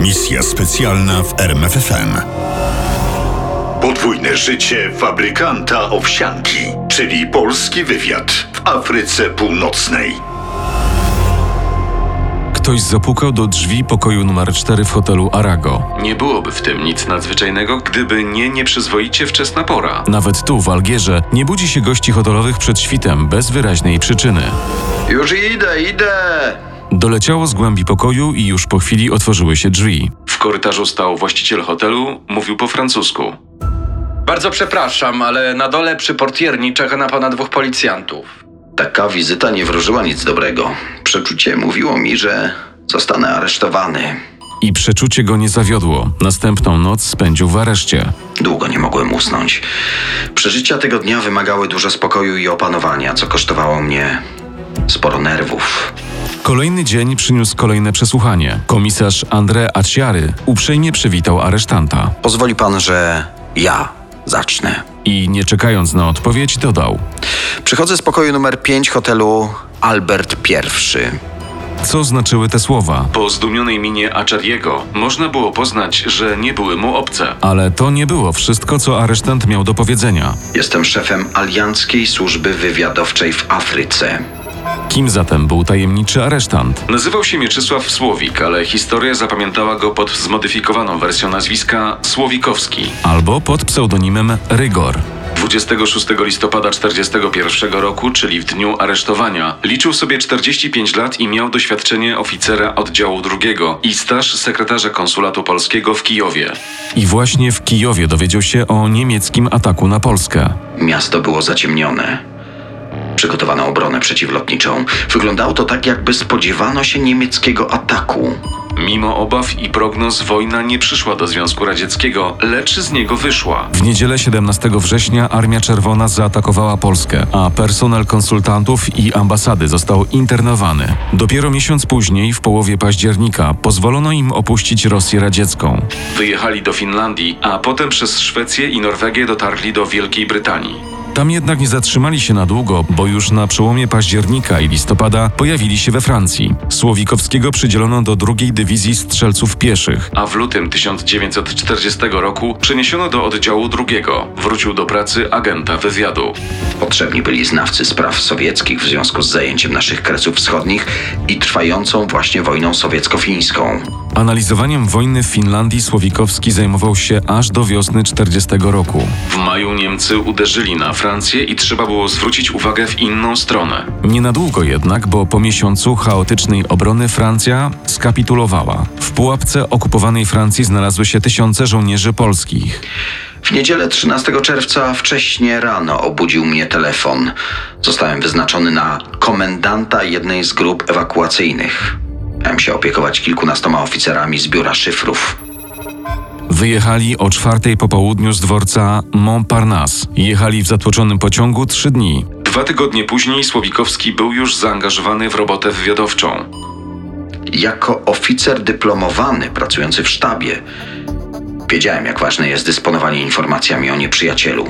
Misja specjalna w RMFFM. Podwójne życie fabrykanta owsianki, czyli polski wywiad w Afryce Północnej. Ktoś zapukał do drzwi pokoju numer 4 w hotelu Arago. Nie byłoby w tym nic nadzwyczajnego, gdyby nie nieprzyzwoicie wczesna pora. Nawet tu, w Algierze, nie budzi się gości hotelowych przed świtem bez wyraźnej przyczyny. Już idę, idę! Doleciało z głębi pokoju i już po chwili otworzyły się drzwi. W korytarzu stał właściciel hotelu, mówił po francusku. Bardzo przepraszam, ale na dole przy portierni czeka na pana dwóch policjantów. Taka wizyta nie wróżyła nic dobrego. Przeczucie mówiło mi, że zostanę aresztowany. I przeczucie go nie zawiodło. Następną noc spędził w areszcie. Długo nie mogłem usnąć. Przeżycia tego dnia wymagały dużo spokoju i opanowania, co kosztowało mnie sporo nerwów. Kolejny dzień przyniósł kolejne przesłuchanie. Komisarz André Aciary uprzejmie przywitał aresztanta Pozwoli pan, że ja zacznę. i nie czekając na odpowiedź dodał: Przychodzę z pokoju numer 5 hotelu Albert I. Co znaczyły te słowa? Po zdumionej minie Achariego można było poznać, że nie były mu obce. Ale to nie było wszystko, co aresztant miał do powiedzenia. Jestem szefem Alianckiej Służby Wywiadowczej w Afryce. Kim zatem był tajemniczy aresztant? Nazywał się Mieczysław Słowik, ale historia zapamiętała go pod zmodyfikowaną wersją nazwiska Słowikowski. Albo pod pseudonimem Rygor. 26 listopada 41 roku, czyli w dniu aresztowania, liczył sobie 45 lat i miał doświadczenie oficera oddziału drugiego i staż sekretarza konsulatu polskiego w Kijowie. I właśnie w Kijowie dowiedział się o niemieckim ataku na Polskę. Miasto było zaciemnione. Przygotowano obronę przeciwlotniczą. Wyglądało to tak, jakby spodziewano się niemieckiego ataku. Mimo obaw i prognoz wojna nie przyszła do Związku Radzieckiego, lecz z niego wyszła. W niedzielę 17 września Armia Czerwona zaatakowała Polskę, a personel konsultantów i ambasady został internowany. Dopiero miesiąc później, w połowie października, pozwolono im opuścić Rosję radziecką. Wyjechali do Finlandii, a potem przez Szwecję i Norwegię dotarli do Wielkiej Brytanii. Tam jednak nie zatrzymali się na długo, bo już na przełomie października i listopada pojawili się we Francji. Słowikowskiego przydzielono do drugiej dywizji strzelców pieszych. A w lutym 1940 roku przeniesiono do oddziału drugiego. Wrócił do pracy agenta wywiadu. Potrzebni byli znawcy spraw sowieckich w związku z zajęciem naszych kresów wschodnich i trwającą właśnie wojną sowiecko-fińską. Analizowaniem wojny w Finlandii Słowikowski zajmował się aż do wiosny 40 roku. W maju Niemcy uderzyli na Francję i trzeba było zwrócić uwagę w inną stronę. Nie na długo jednak, bo po miesiącu chaotycznej obrony Francja skapitulowała. W pułapce okupowanej Francji znalazły się tysiące żołnierzy polskich. W niedzielę 13 czerwca wcześnie rano obudził mnie telefon. Zostałem wyznaczony na komendanta jednej z grup ewakuacyjnych. Miałem się opiekować kilkunastoma oficerami z biura szyfrów. Wyjechali o czwartej po południu z dworca Montparnasse. Jechali w zatłoczonym pociągu trzy dni. Dwa tygodnie później Słowikowski był już zaangażowany w robotę wywiadowczą. Jako oficer dyplomowany pracujący w sztabie, wiedziałem, jak ważne jest dysponowanie informacjami o nieprzyjacielu.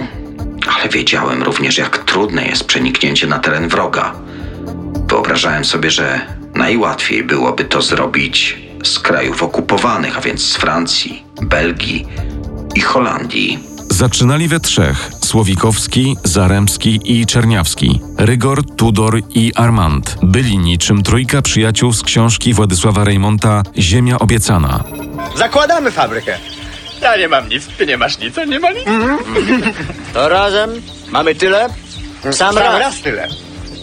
Ale wiedziałem również, jak trudne jest przeniknięcie na teren wroga. Wyobrażałem sobie, że najłatwiej byłoby to zrobić z krajów okupowanych, a więc z Francji, Belgii i Holandii. Zaczynali we trzech: Słowikowski, Zaremski i Czerniawski. Rygor, Tudor i Armand. Byli niczym trójka przyjaciół z książki Władysława Reymonta Ziemia obiecana. Zakładamy fabrykę. Ja nie mam nic, ty nie masz nic, a nie ma nic. To razem mamy tyle? Sam, Sam raz. raz tyle.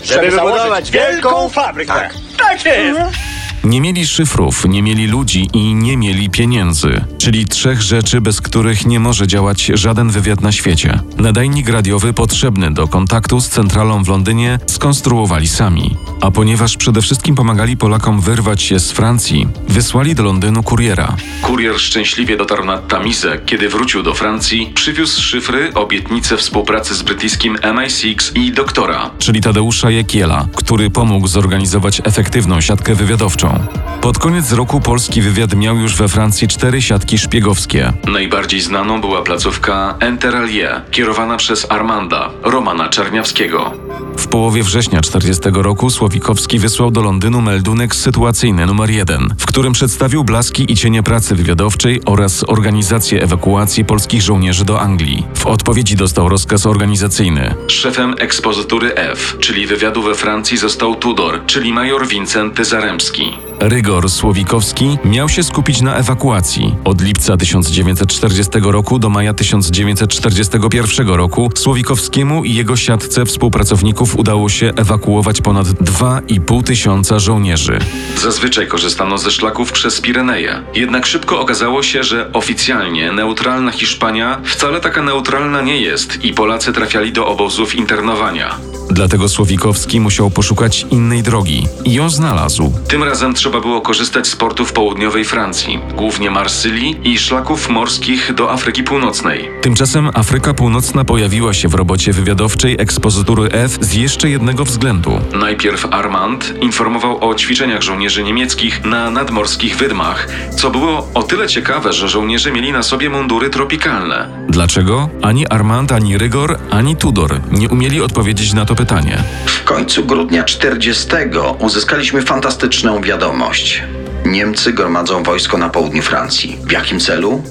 Żeby, wybudować wielką fabrykę. Tak, tak jest. Nie mieli szyfrów, nie mieli ludzi i nie mieli pieniędzy, czyli trzech rzeczy, bez których nie może działać żaden wywiad na świecie. Nadajnik radiowy potrzebny do kontaktu z centralą w Londynie skonstruowali sami. A ponieważ przede wszystkim pomagali Polakom wyrwać się z Francji, wysłali do Londynu kuriera. Kurier szczęśliwie dotarł na Tamizę. Kiedy wrócił do Francji, przywiózł szyfry, obietnice współpracy z brytyjskim MI6 i doktora. czyli Tadeusza Jakiela, który pomógł zorganizować efektywną siatkę wywiadowczą. Pod koniec roku polski wywiad miał już we Francji cztery siatki szpiegowskie. Najbardziej znaną była placówka Interallié, kierowana przez Armanda, Romana Czerniawskiego. W połowie września 40 roku Słowikowski wysłał do Londynu meldunek sytuacyjny numer 1, w którym przedstawił blaski i cienie pracy wywiadowczej oraz organizację ewakuacji polskich żołnierzy do Anglii. W odpowiedzi dostał rozkaz organizacyjny. Szefem ekspozytury F, czyli wywiadu we Francji, został Tudor, czyli major Wincenty Zaremski. Rygor Słowikowski miał się skupić na ewakuacji. Od lipca 1940 roku do maja 1941 roku Słowikowskiemu i jego siatce współpracowników udało się ewakuować ponad 2,5 tysiąca żołnierzy. Zazwyczaj korzystano ze szlaków przez Pireneje. Jednak szybko okazało się, że oficjalnie neutralna Hiszpania wcale taka neutralna nie jest i Polacy trafiali do obozów internowania. Dlatego Słowikowski musiał poszukać innej drogi i ją znalazł. Tym razem trzeba było korzystać z portów południowej Francji, głównie Marsylii i szlaków morskich do Afryki Północnej. Tymczasem Afryka Północna pojawiła się w robocie wywiadowczej ekspozytury F z jeszcze jednego względu. Najpierw Armand informował o ćwiczeniach żołnierzy niemieckich na nadmorskich wydmach, co było o tyle ciekawe, że żołnierze mieli na sobie mundury tropikalne. Dlaczego? Ani Armand, ani Rygor, ani Tudor nie umieli odpowiedzieć na to pytanie. W końcu grudnia 40 uzyskaliśmy fantastyczną wiadomość. Niemcy gromadzą wojsko na południu Francji. W jakim celu?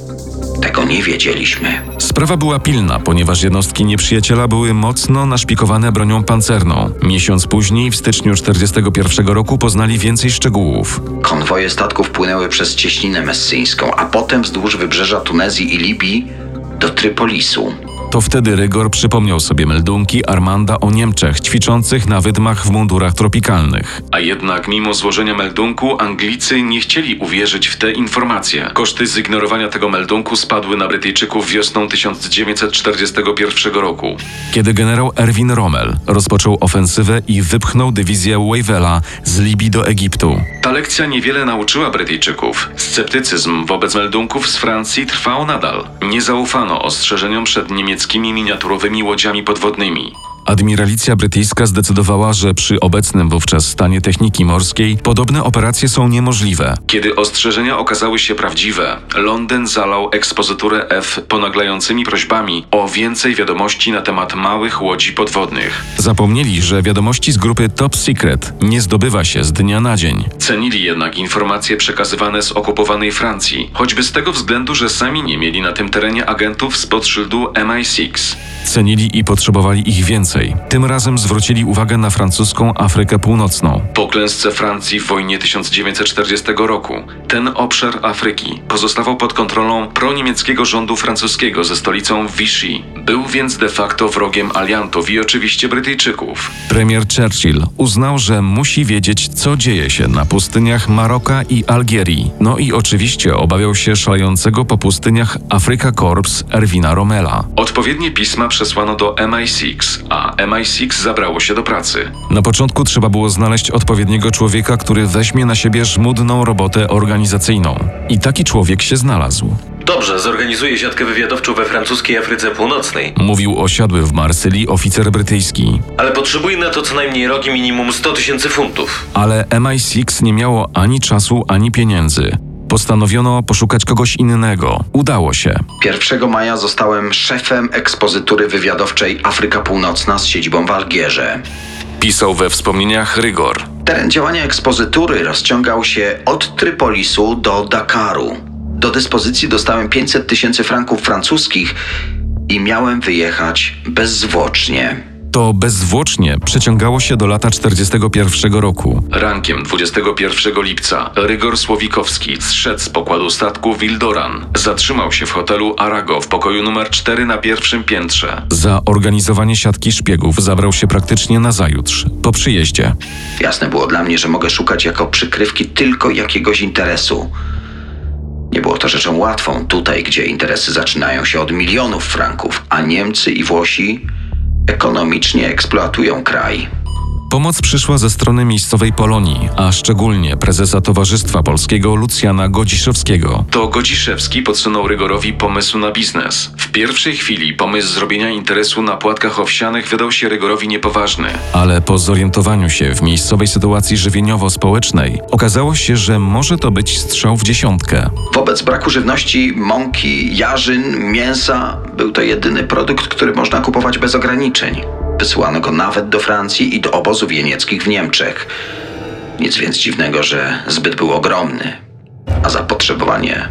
Tego nie wiedzieliśmy. Sprawa była pilna, ponieważ jednostki nieprzyjaciela były mocno naszpikowane bronią pancerną. Miesiąc później, w styczniu 1941 roku, poznali więcej szczegółów. Konwoje statków płynęły przez cieśninę messyńską, a potem wzdłuż wybrzeża Tunezji i Libii do Trypolisu. To wtedy Rygor przypomniał sobie meldunki Armanda o Niemczech ćwiczących na wydmach w mundurach tropikalnych. A jednak mimo złożenia meldunku Anglicy nie chcieli uwierzyć w te informacje. Koszty zignorowania tego meldunku spadły na Brytyjczyków wiosną 1941 roku. Kiedy generał Erwin Rommel rozpoczął ofensywę i wypchnął dywizję Wavela z Libii do Egiptu. Ta lekcja niewiele nauczyła Brytyjczyków. Sceptycyzm wobec meldunków z Francji trwał nadal. Nie zaufano ostrzeżeniom przed niemieckimi miniaturowymi łodziami podwodnymi. Admiralicja brytyjska zdecydowała, że przy obecnym wówczas stanie techniki morskiej podobne operacje są niemożliwe. Kiedy ostrzeżenia okazały się prawdziwe, Londyn zalał ekspozyturę F ponaglającymi prośbami o więcej wiadomości na temat małych łodzi podwodnych. Zapomnieli, że wiadomości z grupy Top Secret nie zdobywa się z dnia na dzień. Cenili jednak informacje przekazywane z okupowanej Francji, choćby z tego względu, że sami nie mieli na tym terenie agentów spod szyldu MI6. Cenili i potrzebowali ich więcej. Tym razem zwrócili uwagę na francuską Afrykę Północną. Po klęsce Francji w wojnie 1940 roku ten obszar Afryki pozostawał pod kontrolą proniemieckiego rządu francuskiego ze stolicą Vichy. Był więc de facto wrogiem aliantów i oczywiście Brytyjczyków. Premier Churchill uznał, że musi wiedzieć, co dzieje się na pustyniach Maroka i Algierii. No i oczywiście obawiał się szalejącego po pustyniach Afryka Korps Erwina Rommela. Odpowiednie pisma przesłano do MI6, a MI6 zabrało się do pracy. Na początku trzeba było znaleźć odpowiedniego człowieka, który weźmie na siebie żmudną robotę organizacyjną. I taki człowiek się znalazł. Dobrze, zorganizuję siatkę wywiadowczą we francuskiej Afryce Północnej. Mówił osiadły w Marsylii oficer brytyjski. Ale potrzebuję na to co najmniej rok i minimum 100 tysięcy funtów. Ale MI6 nie miało ani czasu, ani pieniędzy. Postanowiono poszukać kogoś innego. Udało się. 1 maja zostałem szefem ekspozytury wywiadowczej Afryka Północna z siedzibą w Algierze. Pisał we wspomnieniach Rygor. Teren działania ekspozytury rozciągał się od Trypolisu do Dakaru. Do dyspozycji dostałem 500 tysięcy franków francuskich i miałem wyjechać bezzwłocznie. To bezzwłocznie przeciągało się do lata 41 roku. Rankiem 21 lipca Rygor Słowikowski zszedł z pokładu statku Wildoran. Zatrzymał się w hotelu Arago w pokoju numer 4 na pierwszym piętrze. Za organizowanie siatki szpiegów zabrał się praktycznie nazajutrz, po przyjeździe. Jasne było dla mnie, że mogę szukać jako przykrywki tylko jakiegoś interesu. Nie było to rzeczą łatwą tutaj, gdzie interesy zaczynają się od milionów franków, a Niemcy i Włosi ekonomicznie eksploatują kraj. Pomoc przyszła ze strony miejscowej Polonii, a szczególnie prezesa Towarzystwa Polskiego Lucjana Godziszewskiego. To Godziszewski podsunął Rygorowi pomysł na biznes. W pierwszej chwili pomysł zrobienia interesu na płatkach owsianych wydał się Rygorowi niepoważny. Ale po zorientowaniu się w miejscowej sytuacji żywieniowo-społecznej, okazało się, że może to być strzał w dziesiątkę. Wobec braku żywności, mąki, jarzyn, mięsa, był to jedyny produkt, który można kupować bez ograniczeń. Wysyłano go nawet do Francji i do obozów jenieckich w Niemczech. Nic więc dziwnego, że zbyt był ogromny, a zapotrzebowanie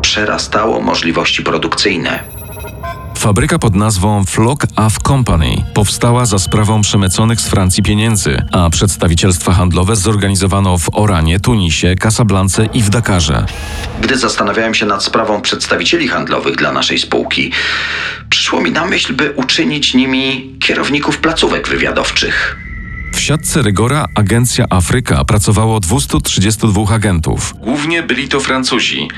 przerastało możliwości produkcyjne. Fabryka pod nazwą Flock Av Company powstała za sprawą przemyconych z Francji pieniędzy, a przedstawicielstwa handlowe zorganizowano w Oranie, Tunisie, Casablance i w Dakarze. Gdy zastanawiałem się nad sprawą przedstawicieli handlowych dla naszej spółki, przyszło mi na myśl, by uczynić nimi kierowników placówek wywiadowczych. W siatce Rygora Agencja Afryka pracowało 232 agentów. Głównie byli to Francuzi.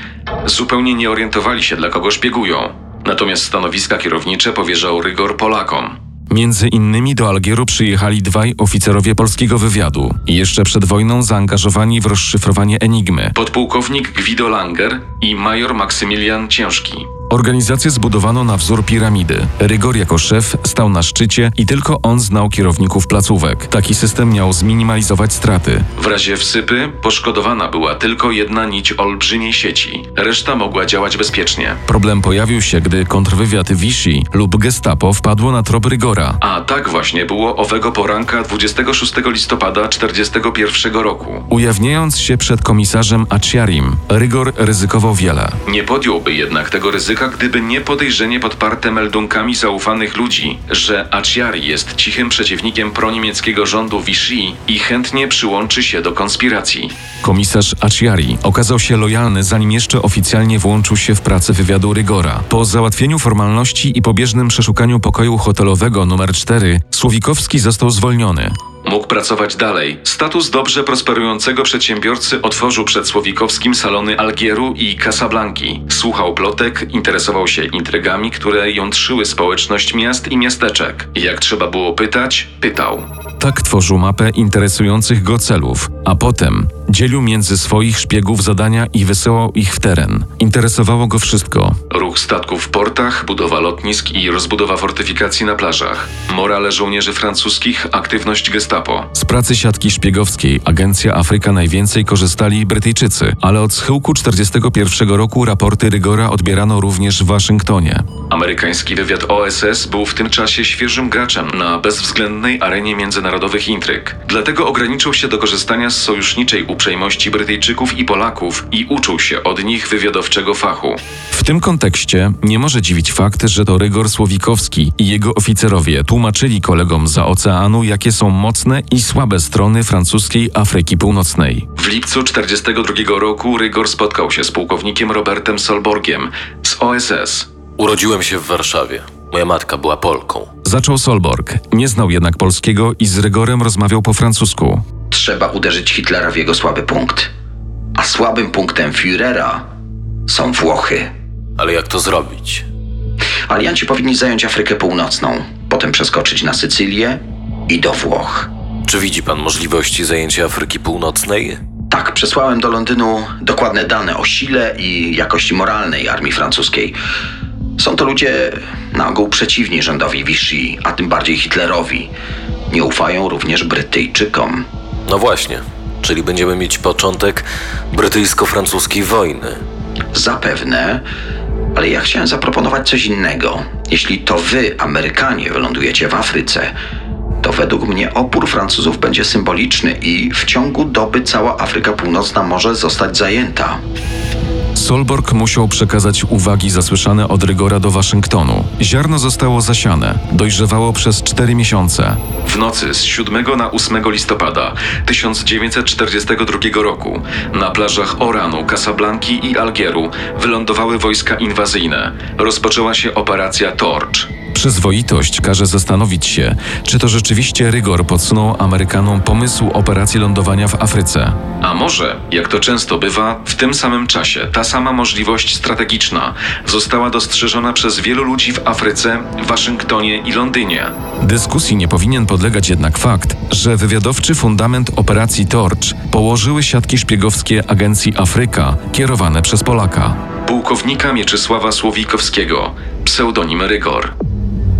Zupełnie nie orientowali się, dla kogo szpiegują. Natomiast stanowiska kierownicze powierzał rygor Polakom. Między innymi do Algieru przyjechali dwaj oficerowie polskiego wywiadu, jeszcze przed wojną zaangażowani w rozszyfrowanie Enigmy. Podpułkownik Guido Langer i major Maksymilian Ciężki. Organizację zbudowano na wzór piramidy. Rygor jako szef stał na szczycie i tylko on znał kierowników placówek. Taki system miał zminimalizować straty. W razie wsypy poszkodowana była tylko jedna nić olbrzymiej sieci. Reszta mogła działać bezpiecznie. Problem pojawił się, gdy kontrwywiad Vichy lub Gestapo wpadło na trop Rygora. A tak właśnie było owego poranka 26 listopada 1941 roku. Ujawniając się przed komisarzem Aciarim, Rygor ryzykował wiele. Nie podjąłby jednak tego ryzyka, gdyby nie podejrzenie podparte meldunkami zaufanych ludzi, że Aciari jest cichym przeciwnikiem proniemieckiego rządu Vichy i chętnie przyłączy się do konspiracji. Komisarz Aciari okazał się lojalny, zanim jeszcze oficjalnie włączył się w pracę wywiadu Rygora. Po załatwieniu formalności i pobieżnym przeszukaniu pokoju hotelowego numer 4, Słowikowski został zwolniony. Mógł pracować dalej. Status dobrze prosperującego przedsiębiorcy otworzył przed Słowikowskim salony Algieru i Casablanki. Słuchał plotek, interesował się intrygami, które jątrzyły społeczność miast i miasteczek. Jak trzeba było pytać, pytał. Tak tworzył mapę interesujących go celów, a potem dzielił między swoich szpiegów zadania i wysyłał ich w teren. Interesowało go wszystko. Ruch statków w portach, budowa lotnisk i rozbudowa fortyfikacji na plażach. Morale żołnierzy francuskich, aktywność gestapo. Z pracy siatki szpiegowskiej Agencja Afryka najwięcej korzystali Brytyjczycy, ale od schyłku 1941 roku raporty Rygora odbierano również w Waszyngtonie. Amerykański wywiad OSS był w tym czasie świeżym graczem na bezwzględnej arenie międzynarodowych intryg. Dlatego ograniczył się do korzystania z sojuszniczej uprzejmości Brytyjczyków i Polaków i uczył się od nich wywiadowczego fachu. W tym kontekście nie może dziwić fakt, że to Rygor Słowikowski i jego oficerowie tłumaczyli kolegom za oceanu, jakie są mocne i słabe strony francuskiej Afryki Północnej. W lipcu 1942 roku Rygor spotkał się z pułkownikiem Robertem Solborgiem z OSS. Urodziłem się w Warszawie. Moja matka była Polką. Zaczął Solborg, nie znał jednak polskiego i z Rygorem rozmawiał po francusku. Trzeba uderzyć Hitlera w jego słaby punkt. A słabym punktem Führera są Włochy. Ale jak to zrobić? Alianci powinni zająć Afrykę Północną, potem przeskoczyć na Sycylię i do Włoch. Czy widzi pan możliwości zajęcia Afryki Północnej? Tak, przesłałem do Londynu dokładne dane o sile i jakości moralnej armii francuskiej. Są to ludzie na ogół przeciwni rządowi Vichy, a tym bardziej Hitlerowi. Nie ufają również Brytyjczykom. No właśnie. Czyli będziemy mieć początek brytyjsko-francuskiej wojny. Zapewne, ale ja chciałem zaproponować coś innego. Jeśli to wy, Amerykanie, wylądujecie w Afryce, to według mnie opór Francuzów będzie symboliczny i w ciągu doby cała Afryka Północna może zostać zajęta. Solborg musiał przekazać uwagi zasłyszane od Rygora do Waszyngtonu. Ziarno zostało zasiane, dojrzewało przez cztery miesiące. W nocy z 7 na 8 listopada 1942 roku na plażach Oranu, Casablanki i Algieru wylądowały wojska inwazyjne. Rozpoczęła się operacja Torch. Przyzwoitość każe zastanowić się, czy to rzeczywiście Rygor podsunął Amerykanom pomysł operacji lądowania w Afryce. A może, jak to często bywa, w tym samym czasie ta sama możliwość strategiczna została dostrzeżona przez wielu ludzi w Afryce, Waszyngtonie i Londynie. Dyskusji nie powinien podlegać jednak fakt, że wywiadowczy fundament operacji Torch położyły siatki szpiegowskie Agencji Afryka kierowane przez Polaka. Pułkownika Mieczysława Słowikowskiego, pseudonim Rygor.